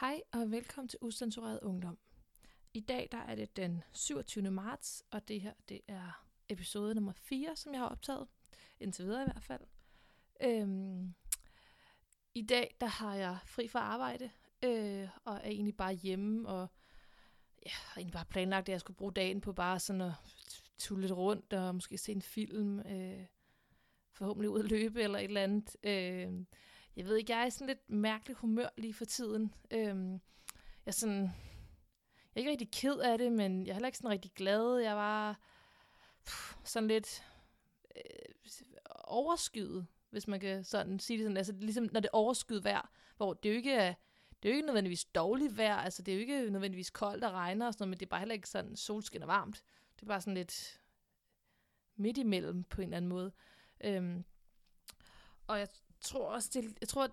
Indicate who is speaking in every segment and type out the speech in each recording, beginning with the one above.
Speaker 1: Hej og velkommen til Ucensureret Ungdom. I dag der er det den 27. marts, og det her det er episode nummer 4, som jeg har optaget. Indtil videre i hvert fald. Øhm, I dag der har jeg fri fra arbejde, øh, og er egentlig bare hjemme, og ja, har egentlig bare planlagt, at jeg skulle bruge dagen på bare sådan at tulle lidt rundt, og måske se en film, øh, forhåbentlig ud at løbe eller et eller andet. Øh, jeg ved ikke, jeg er i sådan lidt mærkelig humør lige for tiden. Øhm, jeg er sådan, jeg er ikke rigtig ked af det, men jeg er heller ikke sådan rigtig glad. Jeg var pff, sådan lidt øh, overskyet, hvis man kan sådan sige det sådan. Altså ligesom når det er overskyet vejr, hvor det jo ikke er, det er jo ikke nødvendigvis dårligt vejr, altså det er jo ikke nødvendigvis koldt og regner og sådan noget, men det er bare heller ikke sådan solskin og varmt. Det er bare sådan lidt midt imellem på en eller anden måde. Øhm, og jeg tror også, det, jeg tror,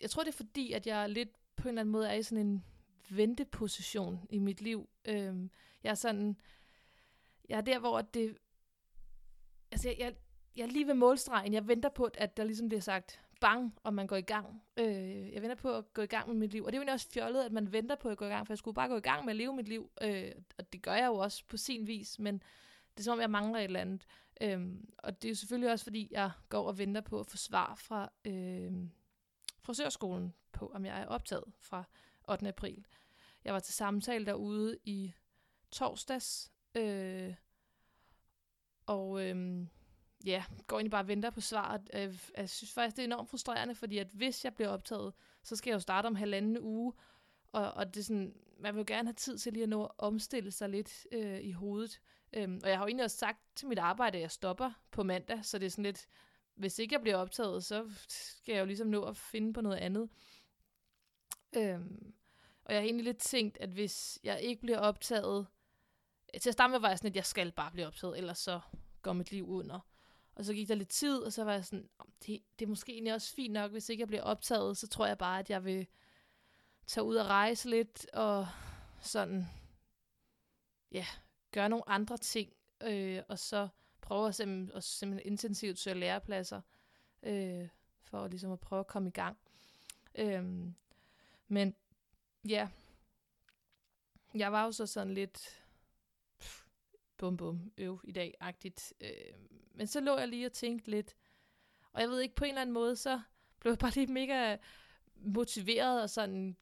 Speaker 1: jeg tror, det er fordi, at jeg lidt på en eller anden måde er i sådan en venteposition i mit liv. Øhm, jeg er sådan, jeg er der, hvor det, altså jeg, jeg, jeg er lige ved målstregen. Jeg venter på, at der ligesom bliver sagt bang, og man går i gang. Øh, jeg venter på at gå i gang med mit liv. Og det er jo også fjollet, at man venter på at gå i gang, for jeg skulle bare gå i gang med at leve mit liv. Øh, og det gør jeg jo også på sin vis, men det er som om, jeg mangler et eller andet. Øhm, og det er jo selvfølgelig også, fordi jeg går og venter på at få svar fra øhm, frisørskolen på, om jeg er optaget fra 8. april. Jeg var til samtale derude i torsdags, øh, og øhm, ja, går egentlig bare og venter på svaret. Jeg, jeg synes faktisk, det er enormt frustrerende, fordi at hvis jeg bliver optaget, så skal jeg jo starte om halvanden uge, og, og det er sådan, man vil jo gerne have tid til lige at nå at omstille sig lidt øh, i hovedet. Øhm, og jeg har jo egentlig også sagt til mit arbejde, at jeg stopper på mandag, så det er sådan lidt, hvis ikke jeg bliver optaget, så skal jeg jo ligesom nå at finde på noget andet. Øhm, og jeg har egentlig lidt tænkt, at hvis jeg ikke bliver optaget, til at starte med var jeg sådan, at jeg skal bare blive optaget, ellers så går mit liv under. Og så gik der lidt tid, og så var jeg sådan, det, det er måske egentlig også fint nok, hvis ikke jeg bliver optaget, så tror jeg bare, at jeg vil tage ud og rejse lidt, og sådan, ja, gøre nogle andre ting, øh, og så prøve at simpelthen, at simpelthen intensivt søge lærepladser, øh, for ligesom at prøve at komme i gang. Øh, men ja, jeg var jo så sådan lidt pff, bum bum øv i dag-agtigt. Øh, men så lå jeg lige og tænkte lidt, og jeg ved ikke, på en eller anden måde, så blev jeg bare lige mega motiveret og sådan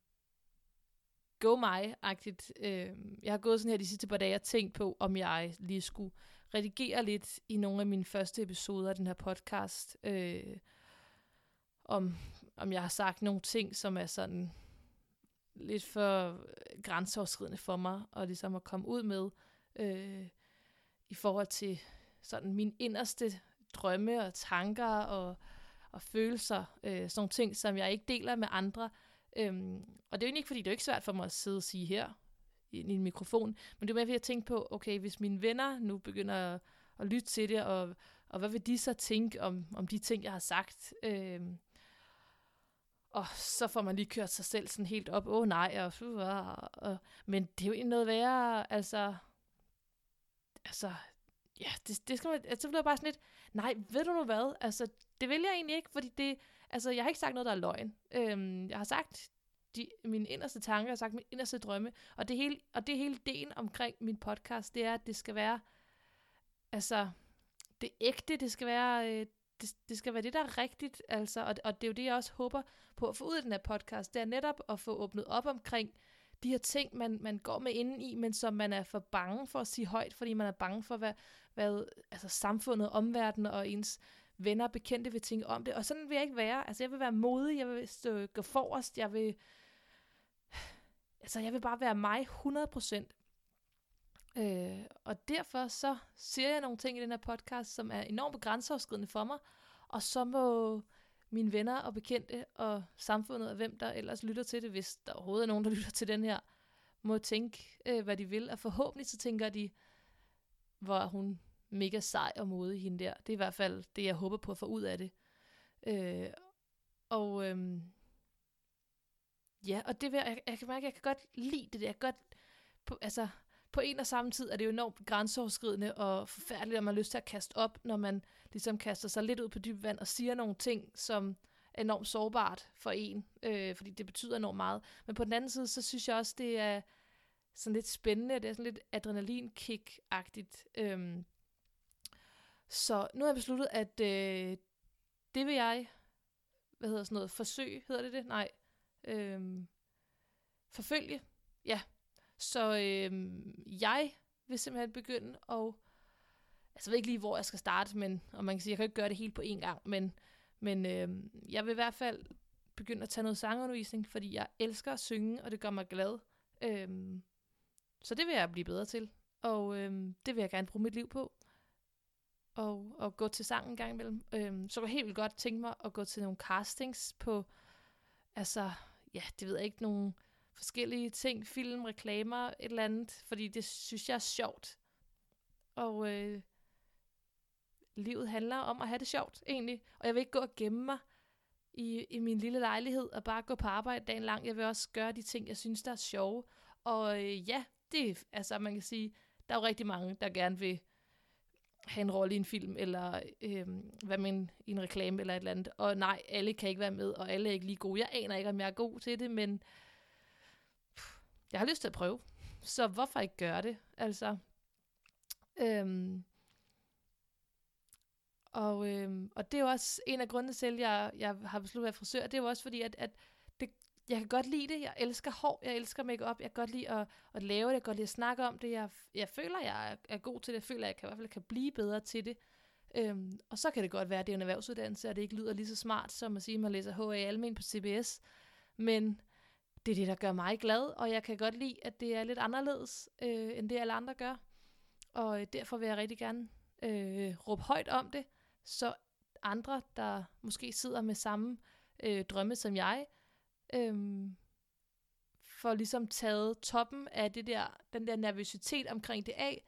Speaker 1: go mig-agtigt. Øh, jeg har gået sådan her de sidste par dage og tænkt på, om jeg lige skulle redigere lidt i nogle af mine første episoder af den her podcast. Øh, om, om jeg har sagt nogle ting, som er sådan lidt for grænseoverskridende for mig, og ligesom at komme ud med øh, i forhold til sådan min inderste drømme og tanker og, og følelser. Øh, sådan nogle ting, som jeg ikke deler med andre, Øhm, og det er jo ikke, fordi det er ikke svært for mig at sidde og sige her i, i en mikrofon, men det er mere, fordi jeg tænkte på, okay, hvis mine venner nu begynder at, at lytte til det, og, og hvad vil de så tænke om, om de ting, jeg har sagt? Øhm, og så får man lige kørt sig selv sådan helt op, åh oh, nej, og, og, og, men det er jo ikke noget værre, altså, altså, ja, det, det skal man, altså, så bliver jeg bare sådan lidt, nej, ved du nu hvad, altså, det vil jeg egentlig ikke, fordi det, Altså, jeg har ikke sagt noget, der er løgn. Øhm, jeg har sagt de, mine inderste tanker, jeg har sagt mine inderste drømme, og det hele, og det hele den omkring min podcast, det er, at det skal være, altså, det ægte, det skal være, øh, det, det skal være det, der er rigtigt, altså, og, og det er jo det, jeg også håber på at få ud af den her podcast, det er netop at få åbnet op omkring de her ting, man, man går med inden i, men som man er for bange for at sige højt, fordi man er bange for, hvad, hvad altså samfundet, omverdenen og ens venner og bekendte vil tænke om det. Og sådan vil jeg ikke være. Altså, jeg vil være modig, jeg vil stå, gå forrest, jeg vil... Altså, jeg vil bare være mig 100%. Øh, og derfor så siger jeg nogle ting i den her podcast, som er enormt grænseoverskridende for mig, og så må mine venner og bekendte og samfundet og hvem der ellers lytter til det, hvis der overhovedet er nogen, der lytter til den her, må tænke, øh, hvad de vil, og forhåbentlig så tænker de, hvor hun mega sej og modig, hende der. Det er i hvert fald det, jeg håber på at få ud af det. Øh, og øhm, ja, og det vil, jeg, jeg kan mærke, at jeg kan godt lide det der. Jeg kan godt, på, altså, på en og samme tid er det jo enormt grænseoverskridende og forfærdeligt, at man har lyst til at kaste op, når man ligesom kaster sig lidt ud på dyb vand og siger nogle ting, som er enormt sårbart for en, øh, fordi det betyder enormt meget. Men på den anden side, så synes jeg også, det er sådan lidt spændende, det er sådan lidt adrenalinkick-agtigt. Øhm, så nu har jeg besluttet, at øh, det vil jeg, hvad hedder sådan noget, forsøg, hedder det det? Nej. Øhm, forfølge, ja. Så øh, jeg vil simpelthen begynde at, altså jeg ved ikke lige, hvor jeg skal starte, men, og man kan sige, jeg kan ikke gøre det helt på én gang, men, men øh, jeg vil i hvert fald begynde at tage noget sangundervisning, fordi jeg elsker at synge, og det gør mig glad. Øhm, så det vil jeg blive bedre til, og øhm, det vil jeg gerne bruge mit liv på og, og gå til sang en gang imellem. Øhm, så kunne jeg helt vildt godt tænke mig at gå til nogle castings på, altså, ja, det ved jeg ikke, nogle forskellige ting, film, reklamer, et eller andet, fordi det synes jeg er sjovt. Og øh, livet handler om at have det sjovt, egentlig. Og jeg vil ikke gå og gemme mig i, i min lille lejlighed og bare gå på arbejde dagen lang. Jeg vil også gøre de ting, jeg synes, der er sjove. Og øh, ja, det altså man kan sige, der er jo rigtig mange, der gerne vil have en rolle i en film, eller øh, være med en, i en reklame, eller et eller andet. Og nej, alle kan ikke være med, og alle er ikke lige gode. Jeg aner ikke, om jeg er god til det, men jeg har lyst til at prøve. Så hvorfor ikke gøre det? Altså, øhm, og, øhm, og det er jo også en af grundene til, at jeg, jeg har besluttet at være frisør. Det er jo også fordi, at, at jeg kan godt lide det. Jeg elsker hår, jeg elsker makeup, jeg kan godt lide at, at lave det, jeg kan godt lide at snakke om det. Jeg, jeg føler, jeg er, er god til det. Jeg føler, jeg kan, i hvert fald kan blive bedre til det. Øhm, og så kan det godt være, at det er en erhvervsuddannelse, og det ikke lyder lige så smart, som at sige, at man læser HA Almen på CBS. Men det er det, der gør mig glad, og jeg kan godt lide, at det er lidt anderledes, øh, end det alle andre gør. Og øh, derfor vil jeg rigtig gerne øh, råbe højt om det, så andre, der måske sidder med samme øh, drømme som jeg, Øhm, får ligesom taget toppen af det der, den der nervøsitet omkring det af,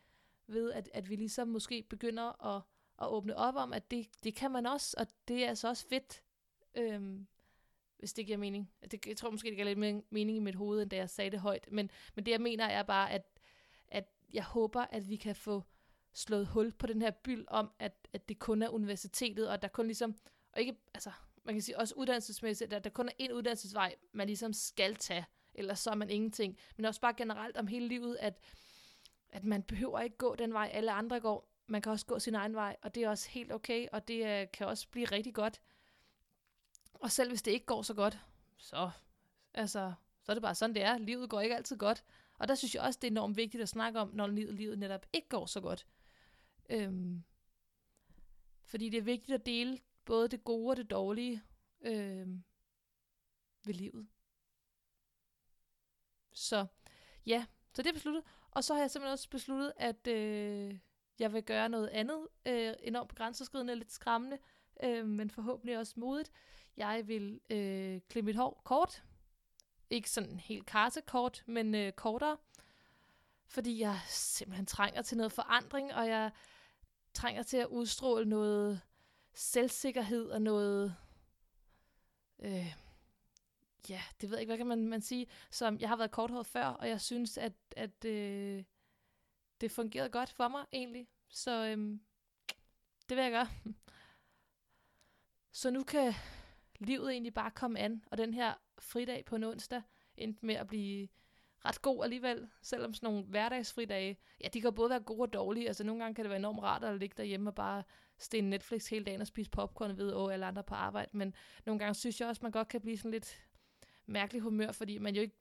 Speaker 1: ved at, at vi ligesom måske begynder at, at åbne op om, at det, det kan man også, og det er altså også fedt. øhm, hvis det giver mening. Det, jeg tror måske, det giver lidt mere mening i mit hoved, end da jeg sagde det højt. Men, men det, jeg mener, er bare, at, at jeg håber, at vi kan få slået hul på den her byld om, at, at det kun er universitetet, og der kun ligesom, og ikke, altså, man kan sige også uddannelsesmæssigt, at der kun er en uddannelsesvej, man ligesom skal tage, eller så er man ingenting. Men også bare generelt om hele livet, at, at man behøver ikke gå den vej, alle andre går. Man kan også gå sin egen vej, og det er også helt okay, og det øh, kan også blive rigtig godt. Og selv hvis det ikke går så godt, så, altså, så er det bare sådan, det er. Livet går ikke altid godt. Og der synes jeg også, det er enormt vigtigt at snakke om, når livet, livet netop ikke går så godt. Øhm, fordi det er vigtigt at dele både det gode og det dårlige øh, ved livet. Så ja, så det er besluttet. Og så har jeg simpelthen også besluttet, at øh, jeg vil gøre noget andet, øh, enormt grænseoverskridende, lidt skræmmende, øh, men forhåbentlig også modigt. Jeg vil øh, klippe mit hår kort. Ikke sådan helt karsekort, men øh, kortere. Fordi jeg simpelthen trænger til noget forandring, og jeg trænger til at udstråle noget selvsikkerhed og noget... Øh, ja, det ved jeg ikke, hvad kan man, man sige. Som jeg har været korthåret før, og jeg synes, at, at øh, det fungerede godt for mig egentlig. Så øh, det vil jeg gøre. Så nu kan livet egentlig bare komme an, og den her fridag på en onsdag endte med at blive ret god alligevel, selvom sådan nogle hverdagsfridage, ja, de kan både være gode og dårlige, altså nogle gange kan det være enormt rart at ligge derhjemme og bare stene Netflix hele dagen og spise popcorn og åh, alle andre på arbejde, men nogle gange synes jeg også, man godt kan blive sådan lidt mærkelig humør, fordi man jo ikke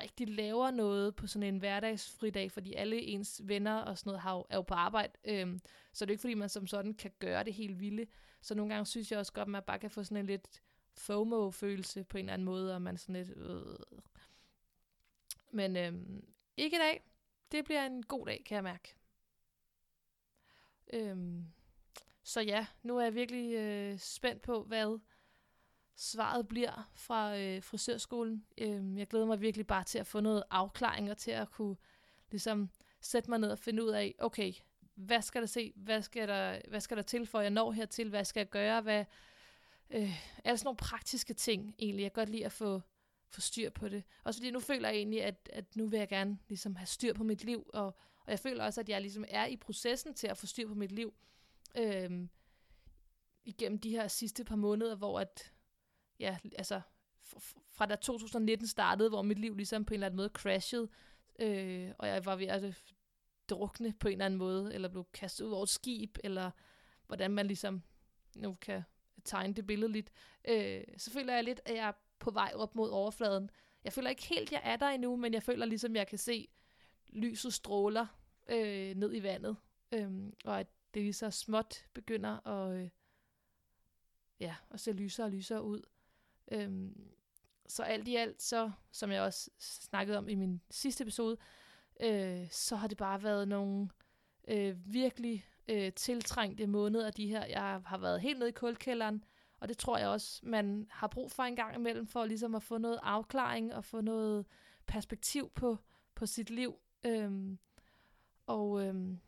Speaker 1: rigtig laver noget på sådan en hverdagsfridag, fordi alle ens venner og sådan noget har jo, er jo på arbejde, øhm, så det er ikke fordi, man som sådan kan gøre det helt vilde. Så nogle gange synes jeg også godt, at man bare kan få sådan en lidt FOMO-følelse på en eller anden måde, og man sådan lidt... Øh. Men øhm, ikke i dag. Det bliver en god dag, kan jeg mærke. Øhm, så ja, nu er jeg virkelig øh, spændt på, hvad svaret bliver fra øh, frisørskolen. Øhm, jeg glæder mig virkelig bare til at få noget afklaring og til at kunne ligesom sætte mig ned og finde ud af, okay, hvad skal der se, hvad skal der, hvad skal der til for, jeg når hertil, hvad skal jeg gøre, hvad, øh, alle sådan nogle praktiske ting egentlig. Jeg kan godt lide at få, få styr på det. Også fordi nu føler jeg egentlig, at, at nu vil jeg gerne ligesom have styr på mit liv, og, og jeg føler også, at jeg ligesom er i processen til at få styr på mit liv. Øhm, igennem de her sidste par måneder, hvor at ja, altså fra da 2019 startede, hvor mit liv ligesom på en eller anden måde crashede, øh, og jeg var ved at drukne på en eller anden måde, eller blev kastet ud over et skib, eller hvordan man ligesom nu kan tegne det billede lidt, øh, så føler jeg lidt, at jeg på vej op mod overfladen. Jeg føler ikke helt, jeg er der endnu, men jeg føler ligesom, jeg kan se lyset stråler øh, ned i vandet, øh, og at det lige så småt begynder at, øh, ja, at se lysere og lysere ud. Øh, så alt i alt, så, som jeg også snakkede om i min sidste episode, øh, så har det bare været nogle øh, virkelig øh, tiltrængte måneder, de her. Jeg har været helt nede i kulkælderen, og det tror jeg også, man har brug for en gang imellem, for ligesom at få noget afklaring og få noget perspektiv på, på sit liv. Øhm, og, øhm,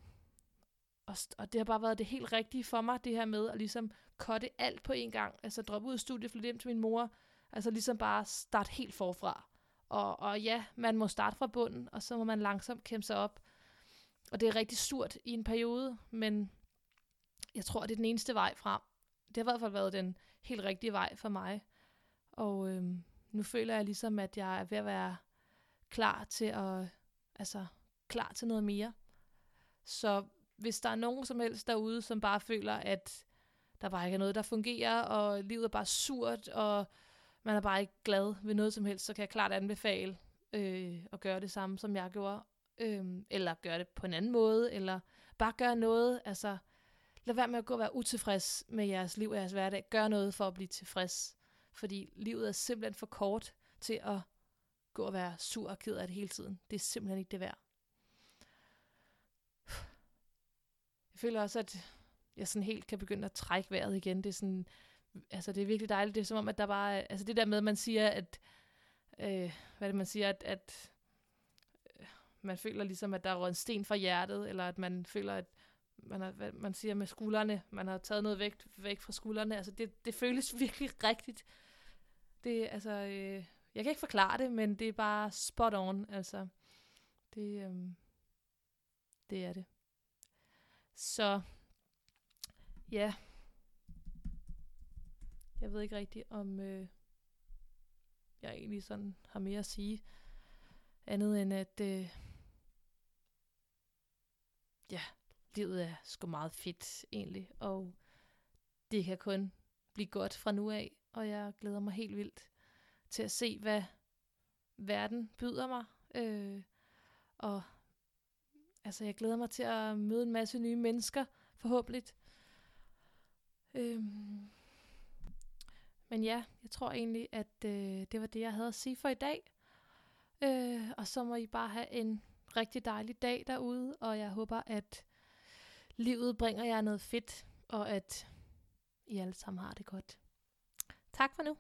Speaker 1: og, og det har bare været det helt rigtige for mig, det her med at ligesom kotte alt på en gang. Altså droppe ud af studiet, flytte hjem til min mor. Altså ligesom bare starte helt forfra. Og, og ja, man må starte fra bunden, og så må man langsomt kæmpe sig op. Og det er rigtig surt i en periode, men jeg tror, det er den eneste vej frem. Det har i hvert fald været den helt rigtige vej for mig. Og øhm, nu føler jeg ligesom, at jeg er ved at være klar til at, altså, klar til noget mere. Så hvis der er nogen som helst derude, som bare føler, at der bare ikke er noget, der fungerer, og livet er bare surt, og man er bare ikke glad ved noget som helst, så kan jeg klart anbefale øh, at gøre det samme, som jeg gjorde. Øh, eller gøre det på en anden måde, eller bare gøre noget, altså lad være med at gå og være utilfreds med jeres liv og jeres hverdag. Gør noget for at blive tilfreds. Fordi livet er simpelthen for kort til at gå og være sur og ked af det hele tiden. Det er simpelthen ikke det værd. Jeg føler også, at jeg sådan helt kan begynde at trække vejret igen. Det er sådan, altså det er virkelig dejligt. Det er som om, at der bare, altså det der med, at man siger, at, øh, hvad er det, man siger, at, at øh, man føler ligesom, at der er en sten fra hjertet, eller at man føler, at man, har, hvad man siger med skuldrene, man har taget noget vægt væk fra skuldrene. Altså det, det føles virkelig rigtigt. Det, altså, øh, jeg kan ikke forklare det, men det er bare spot on. Altså, det, øh, det er det. Så, ja. Jeg ved ikke rigtigt, om øh, jeg egentlig sådan har mere at sige. Andet end at, øh, ja, livet er sgu meget fedt egentlig, og det kan kun blive godt fra nu af, og jeg glæder mig helt vildt til at se, hvad verden byder mig. Øh, og altså, jeg glæder mig til at møde en masse nye mennesker, forhåbentlig. Øh, men ja, jeg tror egentlig, at øh, det var det, jeg havde at sige for i dag. Øh, og så må I bare have en rigtig dejlig dag derude, og jeg håber, at livet bringer jer noget fedt, og at I alle sammen har det godt. Tak for nu.